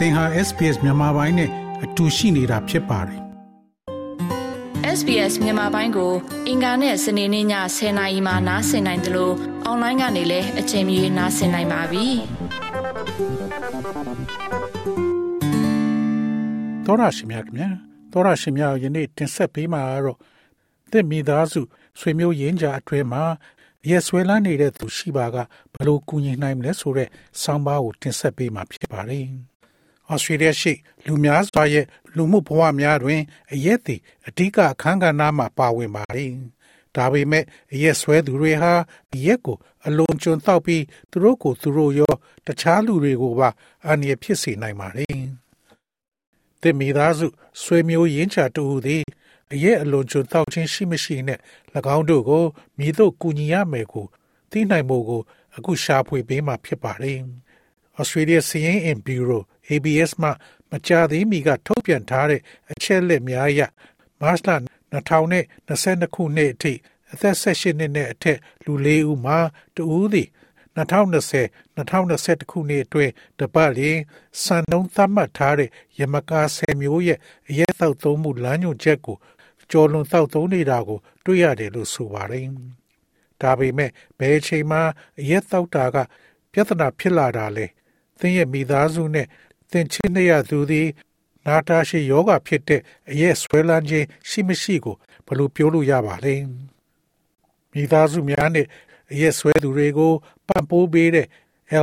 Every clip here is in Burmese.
သင်ဟာ SPS မြန်မာပိုင်းနဲ့အတူရှိနေတာဖြစ်ပါတယ် SBS မြန်မာပိုင်းကို အင်ကာနဲ့စနေနေ့ည10:00နာရီမှနားဆင်နိုင်တယ်လို့အွန်လိုင်းကနေလည်းအချိန်မီနားဆင်နိုင်ပါပြီ။သောရရှိမြခင်ဗျာသောရရှိမြယနေ့တင်ဆက်ပေးမှာတော့သစ်မိသားစုဆွေမျိုးရင်းကြအတွဲမှာရဲဆွဲလန်းနေတဲ့သူရှိပါကဘလို့ကူညီနိုင်မလဲဆိုတဲ့ဆောင်းပါးကိုတင်ဆက်ပေးမှာဖြစ်ပါတယ်။ ဩစတြေးလျရှိ လူများစွာရဲ့လူမှုဘဝများတွင်အရက်သည်အဓိကအခန်းကဏ္ဍမှာပါဝင်ပါတယ်။ဒါပေမဲ့အရက်ဆွဲသူတွေဟာအရက်ကို အလွန်ကျွံတောက်ပြီးသူတို့ကိုသူတို့ရောတခြားလူတွေကိုပါအန္တရာယ်ဖြစ်စေနိုင်ပါတယ်။တင်မိသားစုဆွေမျိုးရင်းချတူသည်အရက်အလွန်ကျွံတောက်ခြင်းရှိမရှိနဲ့၎င်းတို့ကိုမိတို့ကူညီရမယ်ကိုသိနိုင်ဖို့ကို အခုရှာဖွေပေးမှဖြစ်ပါတယ်။ Australia Seeing in Bureau ABS မှမကြာသေးမီကထုတ်ပြန်ထားတဲ့အချက်လက်များအရမတ်လ2022ခုနှစ်အထိအသက်18နှစ်နဲ့အထက်လူ၄ဦးမှာတဦးသည်2020 2021ခုနှစ်အတွင်းတပတ်လျင်စံနှုန်းသတ်မှတ်ထားတဲ့ရမကာ10မျိုးရဲ့အရက်သောက်သုံးမှုလမ်းညွှန်ချက်ကိုကျော်လွန်သောက်သုံးနေတာကို တွေ့ရတယ်လို့ဆိုပါတယ်။ဒါပေမဲ့ဘယ်အချိန်မှအရက်သောက်တာက ပြဿနာဖြစ်လာတာလဲသင်ရဲ့မိသားစုနဲ့ သင်ချင်းနေရသူသည် နာတာရှိယောဂဖြစ်တဲ့အရက်ဆွဲလန်းခြင်းရှိမရှိကိုဘယ်လိုပြောလို့ရပါလဲမိသားစုများနဲ့အရက်ဆွဲသူတွေကိုပံ့ပိုးပေးတဲ့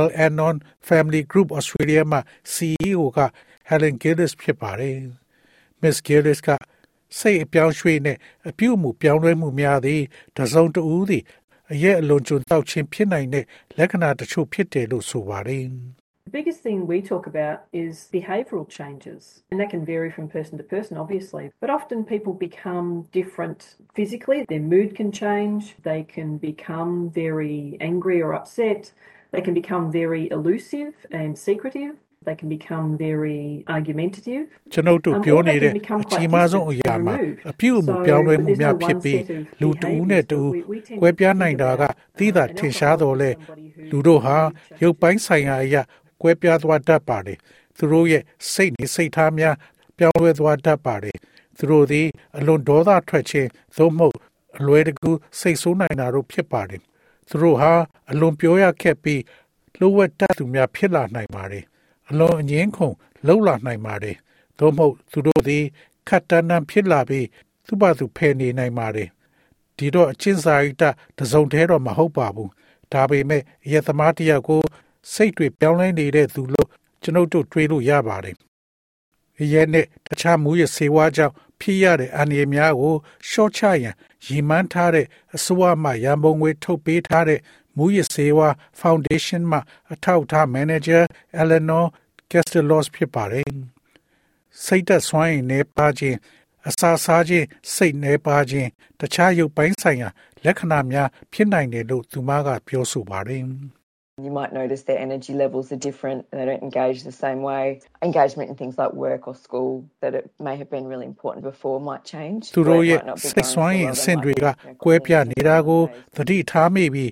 L Anon Family Group Australia မှ CEO က Helen Gillis ဖြစ်ပါတယ် Miss Gillis ကစိတ်အပြောင်းရွှေ့နဲ့အပြုအမူပြောင်းလဲမှုများသည်တစုံတဦးသည်အရက်အလွန်ကျွံတောက်ခြင်းဖြစ်နိုင်တဲ့လက္ခဏာတချို့ဖြစ်တယ်လို့ဆိုပါတယ် The biggest thing we talk about is behavioural changes, and that can vary from person to person, obviously. But often people become different physically, their mood can change, they can become very angry or upset, they can become very elusive and secretive. They can become very argumentative. ကျွန်ုပ်တို့ပြောနေတဲ့အကြီးမားဆုံးအရာမှာအပြုအမူပြောင်းလဲမှုများဖြစ်ပြီးလူတဦးနဲ့တဦးကွဲပြားနိုင်တာကသိတာထင်ရှားတော်လဲလူတို့ဟာရုပ်ပိုင်းဆိုင်ရာအရာ ကွဲပြားသွားတတ်ပါတယ်သူတို့ရဲ့စိတ်နေစိတ်ထားများပြောင်းလဲသွားတတ်ပါတယ်သူတို့သည် အလွန်ဒေါသထွက်ခြင်းသို့မဟုတ်အလွယ်တကူစိတ်ဆိုးနိုင်တာတို့ဖြစ်ပါတယ်သူတို့ဟာအလွန်ပြောရခက်ပြီးလှုပ်ဝက်တတ်သူများဖြစ်လာနိုင်ပါတယ်အလွန်အငင်းခုန်လှုပ်လာနိုင်ပါတယ်သို့မဟုတ်သူတို့သည်ခတ်တန်းတန်းဖြစ်လာပြီးသူ့ဘာသူဖယ်နေနိုင်ပါတယ်ဒီတော့အချင်းစာရိတတစုံတည်းတော့မဟုတ်ပါဘူးဒါပေမဲ့ရသမားတယောက်ကို စိတ်တွေပြောင်းလဲနေတဲ့သူလို့ကျွန်ုပ်တို့တွေးလို့ရပါတယ်။ရဲနဲ့တခြားမူရစေဝါကြောင့်ဖြစ်ရတဲ့အန္တရာယ်များကိုရှော့ချရန်ရည်မှန်းထားတဲ့အစိုးရမှရန်ပုံငွေထုတ်ပေးထားတဲ့မူရစေဝါ Foundation မှအထောက်အထား Manager Eleanor Castellos ဖြစ်ပါတယ်။စိတ်သက်စွမ်းရည်နေပါခြင်းအစာစားခြင်းစိတ်နေပါခြင်းတခြားရုပ်ပိုင်းဆိုင်ရာလက္ခဏာများဖြစ်နိုင်တယ်လို့သူမကပြောဆိုပါတယ်။ You might notice their energy levels are different and they don't engage the same way. Engagement in things like work or school that it may have been really important before might change. သူတို့ရဲ့စိတ်ဆွမ်းရည်အဆင့်တွေကကွဲပြားနေတာကိုသတိထားမိပြီး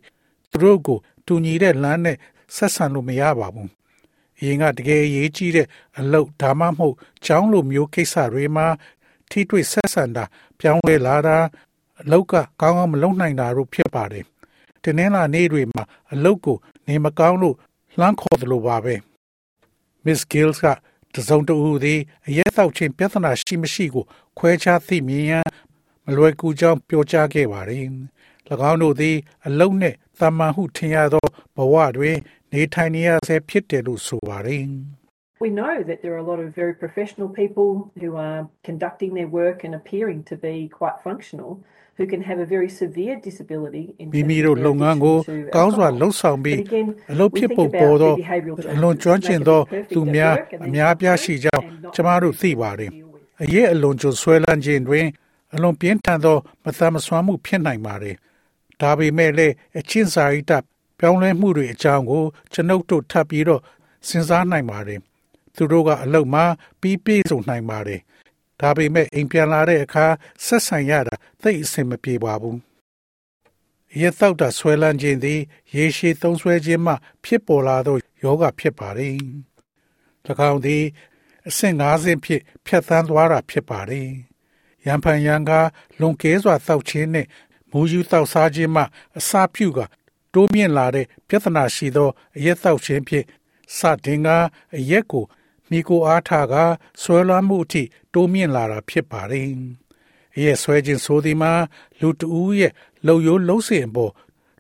သူတို့ကိုတူညီတဲ့လမ်းနဲ့ဆက်ဆံလို့မရပါဘူး။အရင်ကတကယ်ရေးကြီးတဲ့အလုပ်ဒါမှမဟုတ်ကျောင်းလိုမျိုးကိစ္စတွေမှာထိတွေ့ဆက်ဆံတာပြောင်းလဲလာတာအလုပ်ကကောင်းကောင်းမလုပ်နိုင်တာတို့ဖြစ်ပါတယ်။တနင်္လာနေ့တွေမှာအလုပ်ကို နေမကောင်းလို့လှမ်းခေါ်တယ်လို့ပါပဲ Miss Gills ကတစုံတဦးသည်အရက်တောက်ခြင်းပြဿနာရှိမရှိကို ခွဲခြားသိမြင်ရန်မလွယ်ကူကြောင်းပြောကြားခဲ့ပါတယ်။၎င်းတို့သည် အလုံနှင့်တမန်ဟုထင်ရသောဘဝတွင် နေထိုင်နေရဆဲဖြစ်တယ်လို့ဆိုပါတယ်။ We know that there are a lot of very professional people who are conducting their work and appearing to be quite functional. Who can have a very severe disability in မိမိတို့လုပ်ငန်းကိုကောင်းစွာလှုပ်ဆောင်ပြီးအလုပ်ဖြစ်ဖို့ပေါ်သောအလွန်ကျွမ်းကျင်သောသူများအများပြားရှိကြောင်းကျမတို့သိပါတယ်။အရေးအလွန်ကျွဆွဲလန်းခြင်းတွင် အလွန်ပြင်းထန်သောမသမဆွမ်းမှုဖြစ်နိုင်ပါတယ်။ဒါပေမဲ့လည်းအချင်းစာရိတပြောင်းလဲမှုတွေအကြောင်းကိုကျွန်ုပ်တို့ထပ်ပြီးတော့စဉ်းစားနိုင်ပါတယ်။သူတို့ကအလုပ်မှာပြီးပြည့်စုံနိုင်ပါတယ်။ ဒါပေမဲ့အိမ်ပြန်လာတဲ့အခါဆက်ဆံရတာသိအဆင်မပြေပါဘူး။ရက်တောက်တာဆွဲလန်းခြင်းသည်ရေရှည်သုံးဆွဲခြင်းမှ ဖြစ်ပေါ်လာသောယောဂဖြစ်ပါတယ်။၎င်းသည်အဆင့်၅ဆင့်ဖြင့်ဖြတ်သန်းသွားတာဖြစ်ပါတယ်။ရန်ဖန်ရန်ကားလွန်ကဲစွာတောက်ခြင်းနှင့်မူယူတောက်စားခြင်းမှ အစာပြုကတိုးမြင့်လာတဲ့ပြဿနာရှိသောအရက်တောက်ခြင်းဖြင့်စတင်ကအရက်ကို မိကိုအားထားကဆွဲလွှမ်းမှုအထိတိုးမြင့်လာတာဖြစ်ပါတယ်။ရဲ့ဆွဲခြင်းဆိုသည်မှာလူတဦးရဲ့လှုပ်ရိုးလှုပ်စဉ်ပေါ်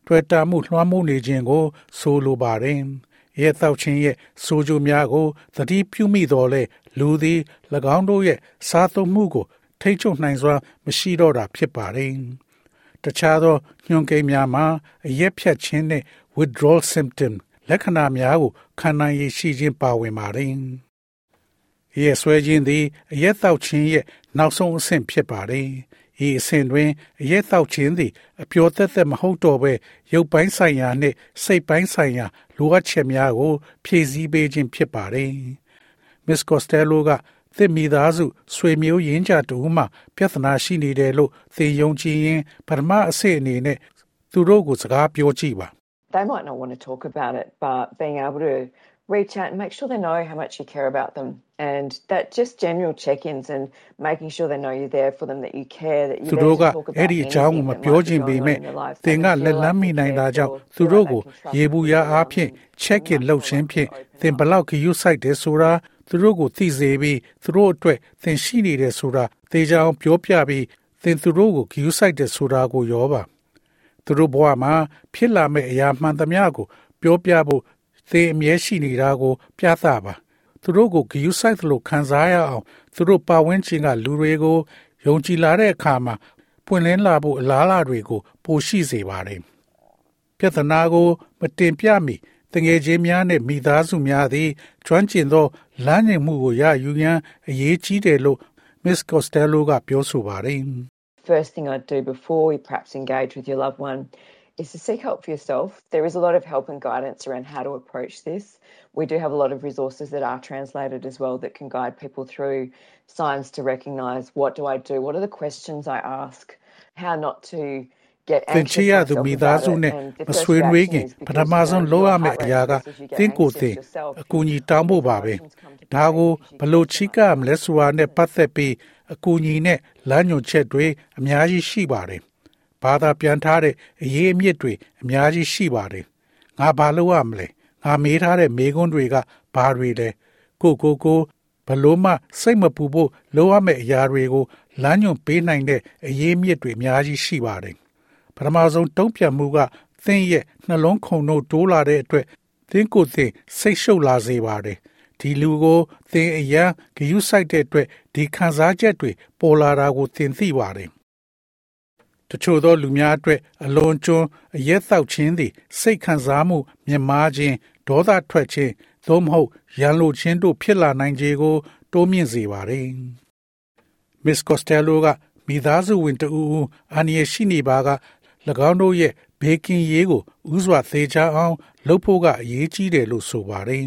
တွေ့တာမှုလွှမ်းမိုးနေခြင်းကို ဆိုလိုပါတယ်။ရဲ့တောက်ခြင်းရဲ့ဆိုကြများကိုသတိပြုမိတော်လဲလူသည်၎င်းတို့ရဲ့စားသုံးမှုကို ထိတ်ချုပ်နိုင်စွာမရှိတော့တာဖြစ်ပါတယ်။တခြားသောညွန်ကိန်းများမှာအရက်ဖြတ်ခြင်းနဲ့ withdrawal symptom လက္ခဏာများကိုခံနိုင်ရရှိခြင်းပါဝင်ပါတယ်။ ရဲ့ဆွဲခြင်းသည်အရက်တောက်ခြင်းရဲ့နောက်ဆုံးအဆင့်ဖြစ်ပါတယ်။ဤအဆင့်တွင်အရက်တောက်ခြင်းသည်အပျော်သက်သက်မဟုတ်တော့ဘဲရုပ်ပိုင်းဆိုင်ရာနှင့်စိတ်ပိုင်းဆိုင်ရာလိုအပ်ချက်များကို ဖြည့်ဆည်းပေးခြင်းဖြစ်ပါတယ်။ Miss Costello ကသစ်မိသားစုဆွေမျိုးရင်းကြတူမှပြဿနာရှိနေတယ်လို့သင်ယုံကြည်ရင်ပထမအဆင့်အနေနဲ့သူတို့ကိုစကားပြောကြည့်ပါ They might not want to talk about it, but being able to reach out and make sure they know how much you care about them and that just general check-ins and making sure they know you're there for them that you care that you သူတို့ကအဲ့ဒီအကြောင်းကိုမပြောချင်ပေမဲ့သင်ကလက်လန်းမိနိုင်တာကြောင့်သူတို့ကိုရေဘူးရအားဖြင့် check in လုပ်ခြင်းဖြင့်သင်ဘလောက်ခယူးဆိုင်တယ်ဆိုတာသူတို့ကိုသိစေပြီးသူတို့အတွက်သင်ရှိနေတယ်ဆိုတာသေချာအောင်ပြောပြပြီးသင်သူတို့ကိုခယူးဆိုင်တယ်ဆိုတာကိုရောပါသူတို့ဘဝမှာဖြစ်လာမယ့်အရာမှန်သမျှကိုပြောပြဖို့ သင်အမြဲရှိနေတာကို ပြသပါသူတို့ကိုဂယူးဆိုင်သလိုခံစားရအောင်သူတို့ပါဝင်ခြင်းကလူတွေကိုယုံကြည်လာတဲ့အခါမှာပွင့်လင်းလာဖို့အလားအလာတွေကို ပိုရှိစေပါတယ်ပြဿနာကို မတင်ပြမီတငယ်ချင်းများနဲ့မိသားစုများသည်ကျွမ်းကျင်သောလမ်းညွှန်မှုကိုရယူရန်အရေးကြီးတယ်လို့ Miss Costello ကပြောဆိုပါတယ် First thing I'd do before we perhaps engage with your loved one is to seek help for yourself. There is a lot of help and guidance around how to approach this. We do have a lot of resources that are translated as well that can guide people through signs to recognize what do I do? What are the questions I ask? How not to သင်ချရသူမိသားစုနဲ့မဆွေးနွေးခင်ပထမဆုံးလုပ်ရမယ့်အရာကသင်ကိုယ်သင်အကူအညီတောင်းဖို့ပါပဲဒါကိုဘလို့ချိကမလဲဆိုတာနဲ့ပတ်သက်ပြီးအကူအညီနဲ့လမ်းညွှန်ချက်တွေအများကြီးရှိပါတယ် ဘာသာပြန်ထားတဲ့အရေးအမြစ်တွေအများကြီးရှိပါတယ်ငါဘာလုပ်ရမလဲငါမေးထားတဲ့မေးခွန်းတွေကဘာတွေလဲကိုကိုကိုဘလို့မှစိတ်မပူဖို့လိုအပ်မယ့်အရာတွေကိုလမ်းညွှန်ပေးနိုင်တဲ့အရေးမြစ်တွေအများကြီးရှိပါတယ်ပထမဆုံးတုံ့ပြန်မှုကသင်ရဲ့နှလုံးခုန်တို့တိုးလာတဲ့အတွက်သင်ကိုယ်သင်စိတ်ရှုပ်လာစေပါတယ်ဒီလူကိုသင်အရန်ဂယုစိုက်တဲ့အတွက်ဒီခံစားချက်တွေပေါ်လာတာကိုသင်သိပါတယ် တချို့သောလူများအတွက်အလွန်ကျွန်းအရက်သောက်ခြင်းသည် စိတ်ခံစားမှုမြင်မာခြင်းဒေါသထွက်ခြင်းသို့မဟုတ်ရန်လိုခြင်းတို့ဖြစ်လာနိုင်ခြေကို တိုးမြင့်စေပါတယ်။ Miss Costello ကမိသားစုဝင်တဦးအန်ရရှိနေပါက၎င်းတို့ရဲ့ဘေကင်ရေးကိုဥစွာသေးချအောင်လုပ်ဖို့ကအရေးကြီးတယ်လို့ဆိုပါတယ်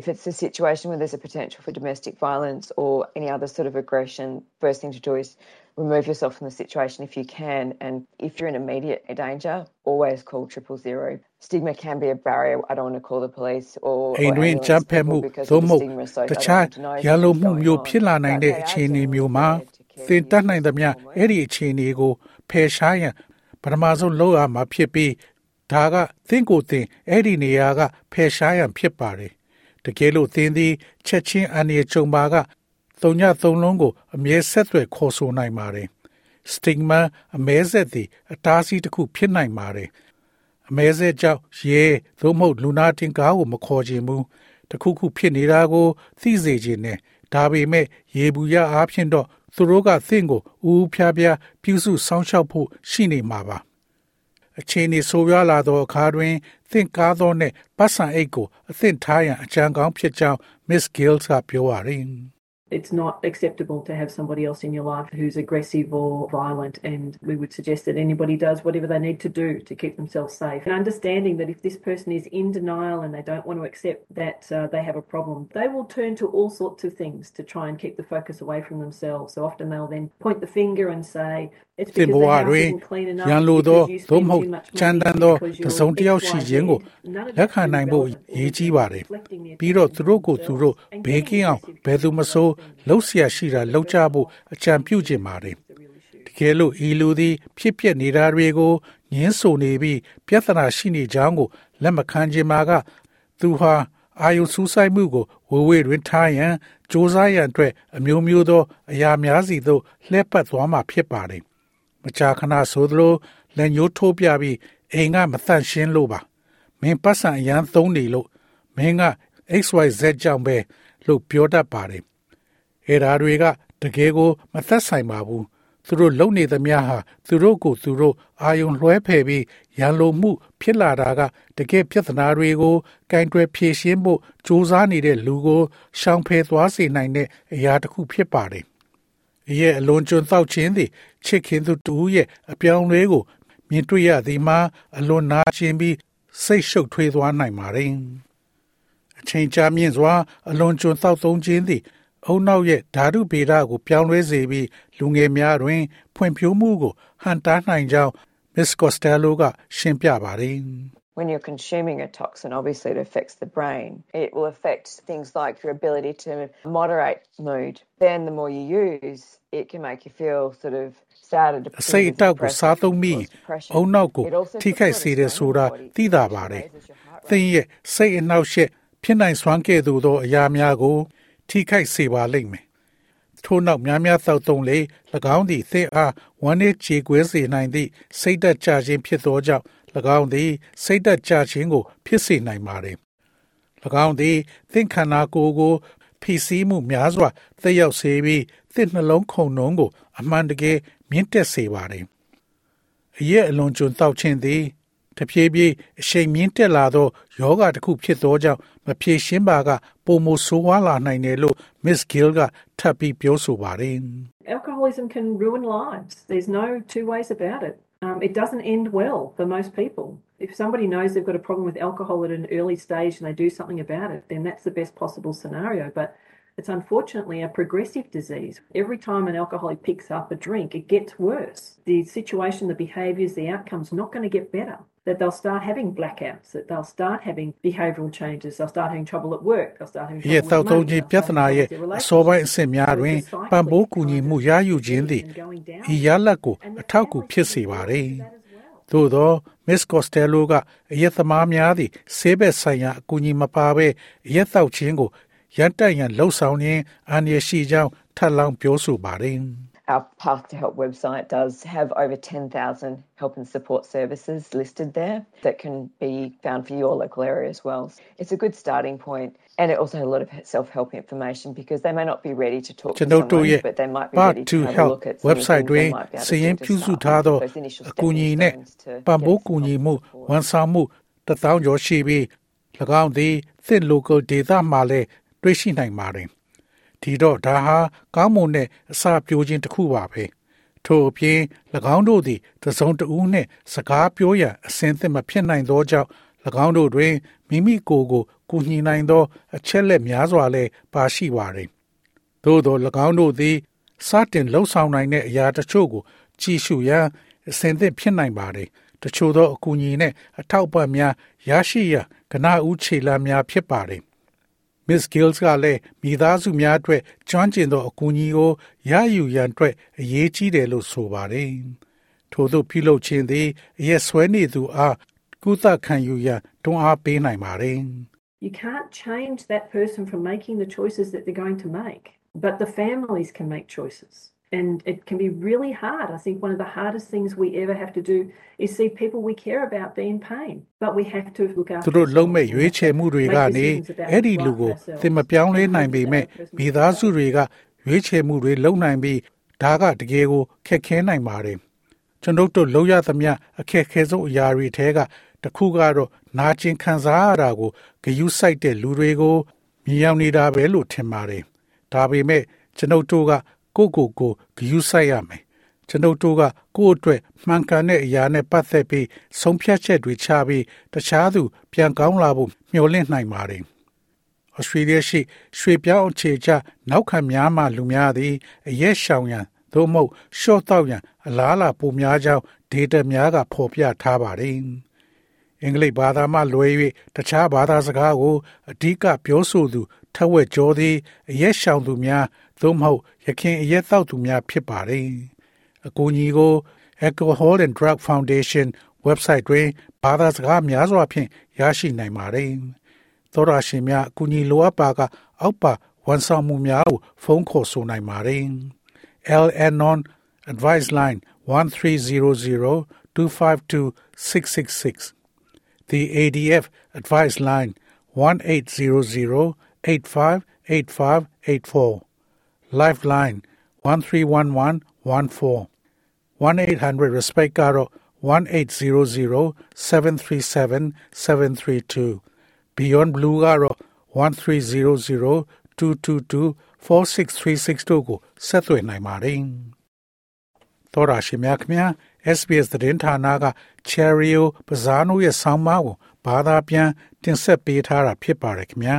If it's a situation where there's a potential for domestic violence or any other sort of aggression, first thing to do is remove yourself from the situation if you can. And if you're in immediate danger, always call triple zero. Stigma can be a barrier. I don't want to call the police or အိမ်တွင်ကြမ်းဖက်မှုသို့မဟုတ်တခြားရန်လိုမှုမျိုးဖြစ်လာနိုင်တဲ့အခြေအနေမျိုးမှာသင်တတ်နိုင်သမျှအဲ့ဒီအခြေအနေကိုဖယ်ရှားရန်ပထမဆုံးလုပ်ရမှာဖြစ်ပြီးဒါကသင်ကိုယ်သင်အဲ့ဒီနေရာကဖယ်ရှားရန်ဖြစ်ပါတယ်တကယ်လို့သင်သည်ချက်ချင်းအန္တရာယ်ကြုံပါက သုံးညသုံးလုံးကိုအမြဲဆက်သွယ်ခေါ်ဆိုနိုင်ပါတယ်စတစ်မာအမဲဆက်သည်အတားအဆီးတစ်ခုဖြစ်နိုင်ပါတယ်အမဲဆက်ကြောင့်ရဲသို့မဟုတ်လူနာတင်ကားကိုမခေါ်ခြင်းဘူးတခုခုဖြစ်နေတာကို သိစေခြင်းနဲ့ဒါပေမဲ့ရေဘူးရအားဖြင့်တော့သူတို့ကသင်ကိုဦးဖျားဖျားပြုစုစောင့်ရှောက်ဖို့ရှိနေမှာပါအခြေအနေဆိုးရွားလာသောအခါတွင်သင်ကားသောနှင့်ပတ်စံအိတ်ကိုအသင့်ထားရန်အကြံကောင်းဖြစ်ကြောင်း Miss Gills ကပြောပါရယ် It's not acceptable to have somebody else in your life who's aggressive or violent, and we would suggest that anybody does whatever they need to do to keep themselves safe. And understanding that if this person is in denial and they don't want to accept that uh, they have a problem, they will turn to all sorts of things to try and keep the focus away from themselves. So often they'll then point the finger and say, သင်ဘဝတွင်ရန်လိုသောသို့မဟုတ်ချမ်းသာသောတစုံတစ်ယောက်ရှိခြင်းကိုလက်ခံနိုင်ဖို့ရည်ကြီးပါတယ်ပြီးတော့သူတို့ကိုသူတို့ဘေးကင်းအောင်ဘယ်သူမဆိုးလှုပ်ရှားရှိတာလှုပ်ကြဖို့အကြံပြုခြင်းပါတယ်တကယ်လို့ဤလူသည်ဖြစ်ပျက်နေတာတွေကိုငင်းဆိုနေပြီးပြဿနာရှိနေကြောင်းကိုလက်မခံခြင်းမှာကသူဟာအာယုစူးစိုက်မှုကိုဝေဝေတွင်ထားရန်စ조사ရန်အတွက်အမျိုးမျိုးသောအရာများစီသို့လှည့်ပတ်သွားမှာဖြစ်ပါတယ် မကြာခဏဆိုသလိုလက်ညှိုးထိုးပြပြီးအိမ်ကမတန့်ရှင်းလို့ပါမင်းပတ်စံအရန်သုံးနေလို့မင်းက XYZ ကြောင့်ပဲလို့ပြောတတ်ပါတယ်အဲ့ဒါတွေကတကယ်ကိုမသက်ဆိုင်ပါဘူးသူတို့လုံနေသမျှဟာသူတို့ကိုသူတို့အာယုံလွှဲဖယ်ပြီးရန်လိုမှု ဖြစ်လာတာကတကယ်ပြဿနာတွေကိုကင်တွယ်ဖြေရှင်းဖို့စူးစမ်းနေတဲ့လူကိုရှောင်ဖယ်သွားစေနိုင်တဲ့အရာတစ်ခုဖြစ်ပါတယ်။ ရဲ့အလွန်ကျွံသောက်ခြင်းသည်ချစ်ခင်သူတူရဲ့အပြောင်းလဲကိုမြင်တွေ့ရသည်မှာအလွန်နာကျင်ပြီးစိတ်ရှုပ်ထွေးသွားနိုင်ပါတယ်။အချိန်ကြာမြင့်စွာ အလွန်ကျွံသောက်သုံးခြင်းသည်အုံနောက်ရဲ့ဓာတုဗေဒကိုပြောင်းလဲစေပြီးလူငယ်များတွင် ဖွံ့ဖြိုးမှုကိုဟန်တားနိုင်ကြောင်း Miss Costello ကရှင်းပြပါတယ်။ When you're consuming a toxin, obviously it affects the brain. It will affect things like your ability to moderate mood. Then the more you use, it can make you feel sort of sad and အစိတ်အ depressed. တောက်ကိုစားသုံးပြီး cause depression. အုံနောက်ကို It also ထိခိုက် puts စေ cortisol တယ် in ဆိုတာ your body, သိတာ which ပါတယ် raises your heart သင်ရဲ့စိတ်အနှောက်အယှက်ဖြစ်နိုင်စွမ်းကဲ့သို့သောအရာများကို ထိခိုက်စေပါလိမ့်မယ်ထို့နောက်များများသောက်သုံးလေ၎င်းသည်သင်အားဝမ်းနည်းကြေကွဲစေနိုင်သည့်စိတ်သက်ကြခြင်းဖြစ်သောကြောင့်၎ င်းသည် စိတ်သက်ကြခြင်းကို ဖြစ်စေနိုင်ပါတယ်၎င်းသည်သင်ခန္ဓာကိုယ်ကိုဖိစီးမှုများစွာသက်ရောက်စေပြီးသင်နှလုံးခုန်နှုံးကို အမှန်တကယ်မြင့်တက်စေပါတယ်အရက်အလွန်ကျွံတောက်ခြင်းသည်တဖြည်းဖြည်းအရှိန်မြင့်တက်လာသောယောဂတစ်ခုဖြစ်သောကြောင့်မဖြေရှင်းပါကပုံမဆိုးဝါးလာနိုင်တယ်လို့ Miss Gill ကထပ်ပြီးပြောဆိုပါတယ် Alcoholism can ruin lives. There's no two ways about it. Um, it doesn't end well for most people. If somebody knows they've got a problem with alcohol at an early stage and they do something about it, then that's the best possible scenario. But it's unfortunately a progressive disease. Every time an alcoholic picks up a drink, it gets worse. The situation, the behaviours, the outcome's not going to get better. That they'll start having blackouts, that they'll start having behavioural changes, they'll start having trouble at work, they'll start having ရဲ့ trouble တောက် with သုံး money, ခြင်း they'll ပြ start ဿနာ having ရဲ့ problems with အ their စောပိုင်းအ relationships. ဆင့်များတွင်ပံ့ပိုးကူညီမှုရယူခြင်းသည်ဤရလတ်ကိုအထောက်အကူဖြစ်စေပါသည်သို့သော Miss Costello ကအရက်သမားများသည်ဆေးဘက်ဆိုင်ရာအကူအညီမပါဘဲအရက်တောက်ခြင်းကိုရန်တက်ရန်လှုပ်ဆောင်ခြင်းအန္တရာယ်ရှိကြောင်းထပ်လောင်းပြောဆိုပါတယ် Our Path to Help website does have over 10,000 help and support services listed there that can be found for your local area as well. It's a good starting point and it also has a lot of self-help information because they may not be ready to talk ကျွန် to တော်တို့ someone ရဲ့ but they might be Part ready to to have a Help look at some website things တွင် they might be စည်ရင်း able to ပြု do စု to ထား start သော with, those initial အကူအညီနှင့် stepping stones to ပံ့ပိုး get ကူညီ some မှု support. ဝန်ဆောင်မှုတစ်သောင်းကျော်ရှိပြီး၎င်းသည်သင့် local data မှာလည်းတွေ့ရှိနိုင်ပါတယ် ဒီတော့ဒါဟာကောင်းမွန်တဲ့အစာပြိုးခြင်းတစ်ခုပါပဲထို့အပြင်၎င်းတို့သည်တစ်စုံတစ်ဦးနှင့်စကားပြောရန်အစဉ်သင့်မဖြစ်နိုင်သောကြောင့်၎င်းတို့တွင်မိမိကိုယ်ကိုကူညီနိုင်သော အချက်လက်များစွာလည်းပါရှိပါတယ်သို့သော၎င်းတို့သည်စတင်လှုပ်ဆောင်နိုင်တဲ့အရာတချို့ကို ကြည့်ရှုရန်အစဉ်သင့်ဖြစ်နိုင်ပါတယ်တချို့သောအကူအညီနဲ့အထောက်အပံ့များရရှိရန်ကနဦးခြေလှမ်းများဖြစ်ပါတယ် Miss Gills ကလည်းမိသားစုများအတွက်ကျွမ်းကျင်သောအကူအညီကိုရယူရန်အတွက်အရေးကြီးတယ်လို့ဆိုပါတယ်။ထို့သောပြုလုပ်ခြင်းသည်အရက်ဆွဲနေသူအားကုသခံယူရန်တွန်းအားပေးနိုင်ပါတယ် You can't change that person from making the choices that they're going to make, but the families can make choices. And it can be really hard. I think one of the hardest things we ever have to do is see people we care about be in pain. But we have to look ။ after သူတို့လုံးမဲ့ ourselves. ရွေးချယ်မှုတွေကနေအဲ့ဒီလူကိုသင်မပြောင်းလဲနိုင်ပေမဲ့မိသားစုတွေကရွေးချယ်မှုတွေလုပ်နိုင်ပြီးဒါကတကယ်ကိုခက်ခဲနိုင်ပါတယ်။ကျွန်တော်တို့လောက်ရသမျှအခက်ခဲဆုံးအရာတွေထဲကတစ်ခုကတော့နာကျင်ခံစားရတာကိုဂယုစိုက်တဲ့လူတွေကိုမြင်ရောက်နေတာပဲလို့ထင်ပါတယ်။ဒါပေမဲ့ကျွန်တော်တို့က ကိုယ့်ကိုယ်ကိုဂယုစိုက်ရမယ်။ကျွန်တော်တို့ကကိုယ့်အတွက်မှန်ကန်တဲ့အရာနဲ့ပတ်သက်ပြီးဆုံးဖြတ်ချက်တွေချပြီးတခြားသူပြန်ကောင်းလာဖို့မျှော်လင့်နိုင်ပါတယ်။ Australia ရှိရွှေပြောင်းအခြေချနောက်ခံများမှလူများသည်အရက်ရှောင်ရန်သို့မဟုတ် short တောက်ရန်အလားအလာပိုများကြောင်း data များကဖော်ပြထားပါတယ်။အင်္ဂလိပ်ဘာသာမှလွဲ၍တခြားဘာသာစကားကိုအဓိကပြောဆိုသူထက်ဝက်ကျော်သည်အရက်ရှောင်သူများ သို့မဟုတ်ရခင်အရက်တောက်သူများဖြစ်ပါတယ်။အကူအညီကို Alcohol and Drug Foundation website တွင်ဘာသာစကားများစွာဖြင့်ရရှိနိုင်ပါတယ်။သောရရှင်များအကူအညီလိုအပ်ပါက အောက်ပါဝန်ဆောင်မှုများကိုဖုန်းခေါ်ဆိုနိုင်ပါတယ်။ LNON advice line 1300 252 666 the ADF advice line 1800 858584 lifeline 131114 1-800 respect karo 1-800-737-732 beyond blue karo 1300 222 4636တို့ကိုဆက်သွယ်နိုင်ပါတယ်တော်ရရှိမြခင် SBS သတင်းဌာနက Cherio ပဇာနိုရဲ့ဆောင်းပါးကိုဘာသာပြန်တင်ဆက်ပေးထားတာဖြစ်ပါတယ်ခင်ဗျာ